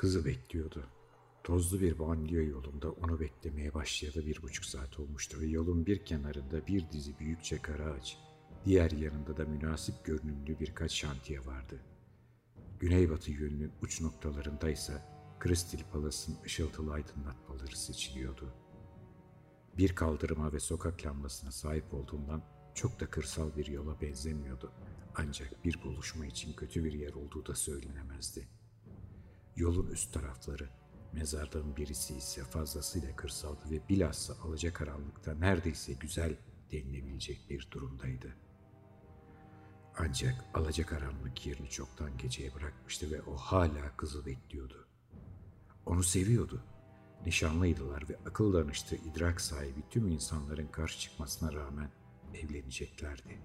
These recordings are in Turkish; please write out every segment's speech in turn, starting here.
Kızı bekliyordu. Tozlu bir banliyö yolunda onu beklemeye başlayalı bir buçuk saat olmuştu ve yolun bir kenarında bir dizi büyükçe kara ağaç, diğer yanında da münasip görünümlü birkaç şantiye vardı. Güneybatı yönünün uç noktalarında ise Crystal Palace'ın ışıltılı aydınlatmaları seçiliyordu. Bir kaldırıma ve sokak lambasına sahip olduğundan çok da kırsal bir yola benzemiyordu. Ancak bir buluşma için kötü bir yer olduğu da söylenemezdi. Yolun üst tarafları, mezarlığın birisi ise fazlasıyla kırsaldı ve bilhassa alacakaranlıkta neredeyse güzel denilebilecek bir durumdaydı. Ancak alacakaranlık yerini çoktan geceye bırakmıştı ve o hala kızı bekliyordu. Onu seviyordu. Nişanlıydılar ve akıl danıştığı idrak sahibi tüm insanların karşı çıkmasına rağmen evleneceklerdi.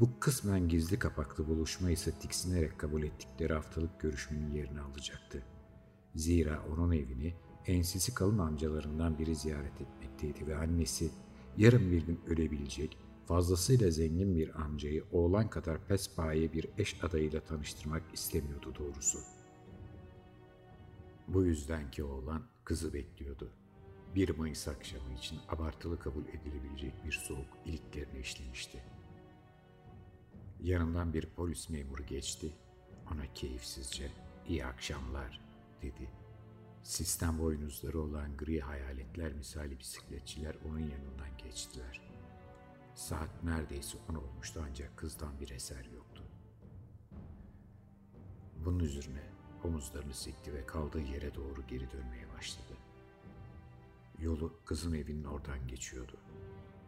Bu kısmen gizli kapaklı buluşma ise tiksinerek kabul ettikleri haftalık görüşmenin yerini alacaktı. Zira onun evini ensisi kalın amcalarından biri ziyaret etmekteydi ve annesi yarın bir gün ölebilecek, fazlasıyla zengin bir amcayı oğlan kadar pespaye bir eş adayıyla tanıştırmak istemiyordu doğrusu. Bu yüzden ki oğlan kızı bekliyordu. 1 Mayıs akşamı için abartılı kabul edilebilecek bir soğuk iliklerine işlemişti. Yanından bir polis memuru geçti. Ona keyifsizce iyi akşamlar dedi. Sistem boynuzları olan gri hayaletler misali bisikletçiler onun yanından geçtiler. Saat neredeyse on olmuştu ancak kızdan bir eser yoktu. Bunun üzerine omuzlarını sikti ve kaldığı yere doğru geri dönmeye başladı. Yolu kızın evinin oradan geçiyordu.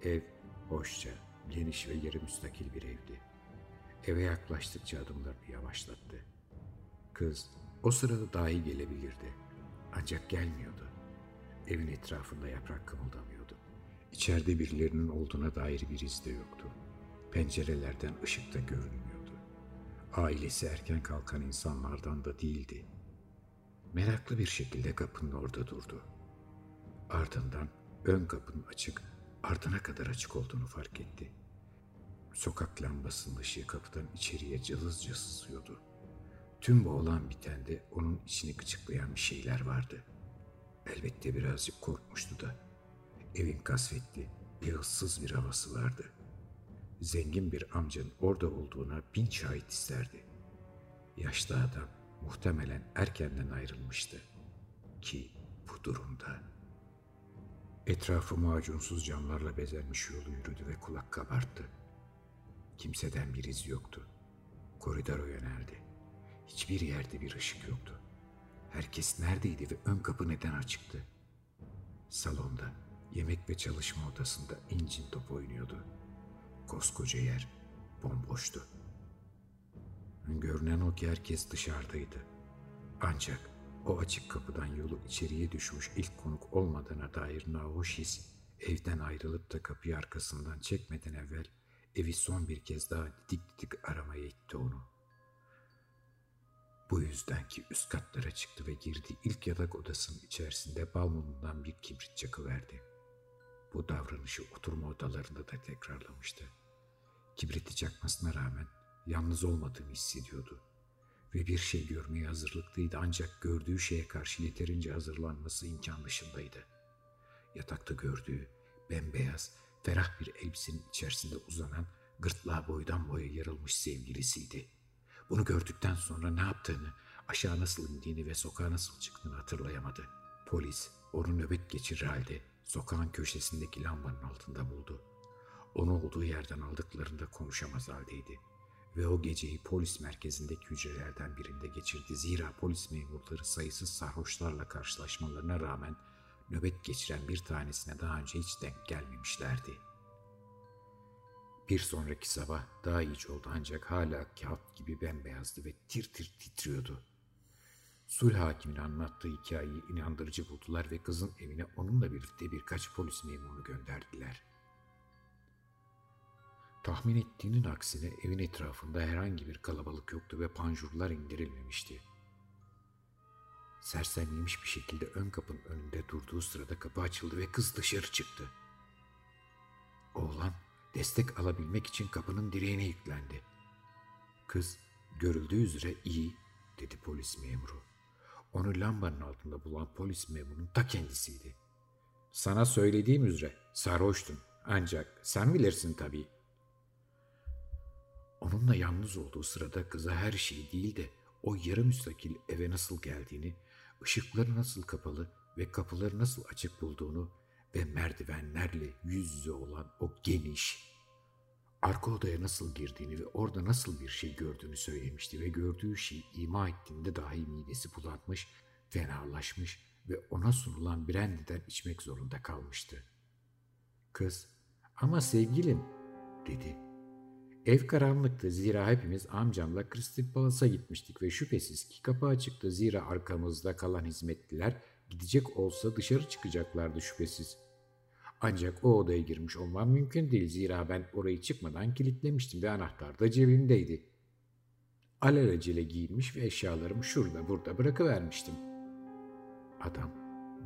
Ev hoşça, geniş ve yarı müstakil bir evdi. Eve yaklaştıkça adımlarını yavaşlattı. Kız o sırada dahi gelebilirdi. Ancak gelmiyordu. Evin etrafında yaprak kımıldamıyordu. İçeride birilerinin olduğuna dair bir iz de yoktu. Pencerelerden ışık da görünmüyordu. Ailesi erken kalkan insanlardan da değildi. Meraklı bir şekilde kapının orada durdu. Ardından ön kapının açık, ardına kadar açık olduğunu fark etti. Sokak lambasının ışığı kapıdan içeriye cılızca sızıyordu. Tüm bu olan bitende onun içini gıcıklayan bir şeyler vardı. Elbette birazcık korkmuştu da. Evin kasvetli, yağızsız bir havası vardı. Zengin bir amcanın orada olduğuna bin şahit isterdi. Yaşlı adam muhtemelen erkenden ayrılmıştı. Ki bu durumda... Etrafı macunsuz camlarla bezenmiş yolu yürüdü ve kulak kabarttı. Kimseden bir iz yoktu. Koridora yöneldi. Hiçbir yerde bir ışık yoktu. Herkes neredeydi ve ön kapı neden açıktı? Salonda, yemek ve çalışma odasında incin top oynuyordu. Koskoca yer bomboştu. Görünen o ki herkes dışarıdaydı. Ancak o açık kapıdan yolu içeriye düşmüş ilk konuk olmadığına dair nahoş his evden ayrılıp da kapıyı arkasından çekmeden evvel evi son bir kez daha didik didik aramaya itti onu. Bu yüzden ki üst katlara çıktı ve girdi ilk yatak odasının içerisinde balmunundan bir kibrit çakıverdi. Bu davranışı oturma odalarında da tekrarlamıştı. Kibriti çakmasına rağmen yalnız olmadığını hissediyordu ve bir şey görmeye hazırlıklıydı ancak gördüğü şeye karşı yeterince hazırlanması imkan dışındaydı. Yatakta gördüğü bembeyaz, ferah bir elbisenin içerisinde uzanan gırtlağı boydan boya yarılmış sevgilisiydi. Bunu gördükten sonra ne yaptığını, aşağı nasıl indiğini ve sokağa nasıl çıktığını hatırlayamadı. Polis onu nöbet geçirir halde sokağın köşesindeki lambanın altında buldu. Onu olduğu yerden aldıklarında konuşamaz haldeydi ve o geceyi polis merkezindeki hücrelerden birinde geçirdi. Zira polis memurları sayısız sarhoşlarla karşılaşmalarına rağmen nöbet geçiren bir tanesine daha önce hiç denk gelmemişlerdi. Bir sonraki sabah daha iyice oldu ancak hala kağıt gibi bembeyazdı ve tir tir titriyordu. Sulh hakimin anlattığı hikayeyi inandırıcı buldular ve kızın evine onunla birlikte birkaç polis memuru gönderdiler. Tahmin ettiğinin aksine evin etrafında herhangi bir kalabalık yoktu ve panjurlar indirilmemişti. Sersemlemiş bir şekilde ön kapının önünde durduğu sırada kapı açıldı ve kız dışarı çıktı. Oğlan destek alabilmek için kapının direğine yüklendi. Kız görüldüğü üzere iyi dedi polis memuru. onu lambanın altında bulan polis memurunun ta kendisiydi. Sana söylediğim üzere sarhoştun ancak sen bilirsin tabii. Onunla yalnız olduğu sırada kıza her şey değil de o yarı müstakil eve nasıl geldiğini, ışıkları nasıl kapalı ve kapıları nasıl açık bulduğunu ve merdivenlerle yüz yüze olan o geniş, arka odaya nasıl girdiğini ve orada nasıl bir şey gördüğünü söylemişti ve gördüğü şeyi ima ettiğinde dahi midesi bulanmış, fenalaşmış ve ona sunulan brandiden içmek zorunda kalmıştı. Kız, ama sevgilim, dedi. Ev karanlıktı zira hepimiz amcamla Crystal Palace'a gitmiştik ve şüphesiz ki kapı açıktı zira arkamızda kalan hizmetliler gidecek olsa dışarı çıkacaklardı şüphesiz. Ancak o odaya girmiş olmam mümkün değil zira ben orayı çıkmadan kilitlemiştim ve anahtar da cebimdeydi. Alelacele giyinmiş ve eşyalarımı şurada burada bırakıvermiştim. Adam,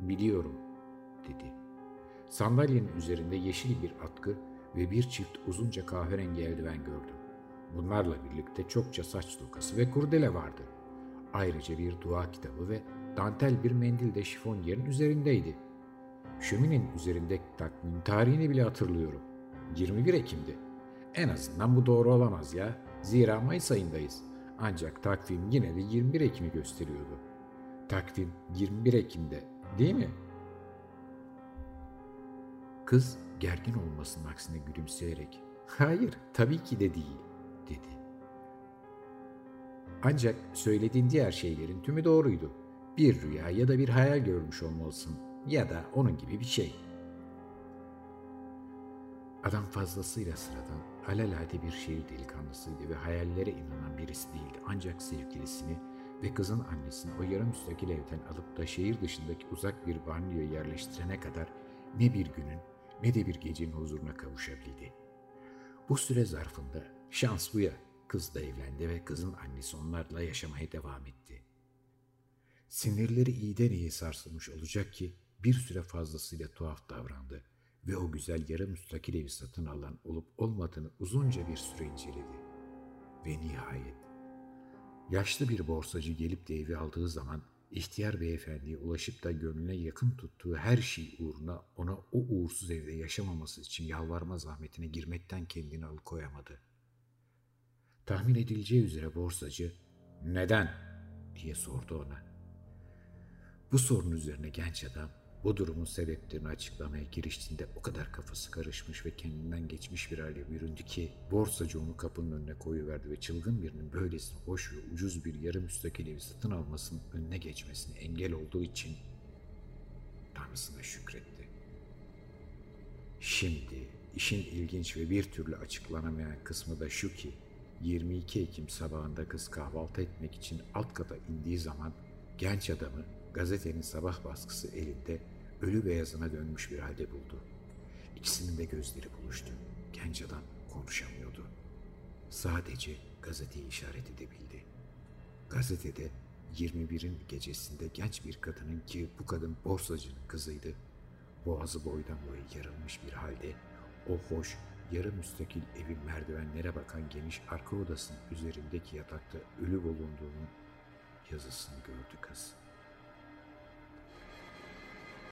biliyorum, dedi. Sandalyenin üzerinde yeşil bir atkı ve bir çift uzunca kahverengi eldiven gördüm. Bunlarla birlikte çokça saç tokası ve kurdele vardı. Ayrıca bir dua kitabı ve dantel bir mendil de şifon yerin üzerindeydi. Şöminin üzerindeki takvim tarihini bile hatırlıyorum. 21 Ekim'di. En azından bu doğru olamaz ya. Zira Mayıs ayındayız. Ancak takvim yine de 21 Ekim'i gösteriyordu. Takvim 21 Ekim'de değil mi? Kız gergin olmasının aksine gülümseyerek ''Hayır, tabii ki de değil.'' dedi. Ancak söylediğin diğer şeylerin tümü doğruydu. Bir rüya ya da bir hayal görmüş olmalısın ya da onun gibi bir şey. Adam fazlasıyla sıradan, alelade bir şehir delikanlısıydı ve hayallere inanan birisi değildi. Ancak sevgilisini ve kızın annesini o yarım müstakil evden alıp da şehir dışındaki uzak bir banyoya yerleştirene kadar ne bir günün ne de bir gecenin huzuruna kavuşabildi. Bu süre zarfında şans bu ya, kız da evlendi ve kızın annesi onlarla yaşamaya devam etti. Sinirleri iyiden iyi sarsılmış olacak ki bir süre fazlasıyla tuhaf davrandı ve o güzel yarı müstakil evi satın alan olup olmadığını uzunca bir süre inceledi. Ve nihayet yaşlı bir borsacı gelip de evi aldığı zaman ihtiyar beyefendiye ulaşıp da gönlüne yakın tuttuğu her şey uğruna ona o uğursuz evde yaşamaması için yalvarma zahmetine girmekten kendini alıkoyamadı. Tahmin edileceği üzere borsacı neden diye sordu ona. Bu sorunun üzerine genç adam bu durumun sebeplerini açıklamaya giriştiğinde o kadar kafası karışmış ve kendinden geçmiş bir hale büründü ki borsacı onu kapının önüne koyuverdi ve çılgın birinin böylesine hoş ve ucuz bir yarı müstakil evi satın almasının önüne geçmesine engel olduğu için Tanrısına şükretti. Şimdi işin ilginç ve bir türlü açıklanamayan kısmı da şu ki 22 Ekim sabahında kız kahvaltı etmek için alt kata indiği zaman genç adamı gazetenin sabah baskısı elinde ölü beyazına dönmüş bir halde buldu. İkisinin de gözleri buluştu. Genç adam konuşamıyordu. Sadece gazeteyi işaret edebildi. Gazetede 21'in gecesinde genç bir kadının ki bu kadın borsacının kızıydı. Boğazı boydan boya yarılmış bir halde o hoş, yarı müstakil evin merdivenlere bakan geniş arka odasının üzerindeki yatakta ölü bulunduğunu yazısını gördü kız.''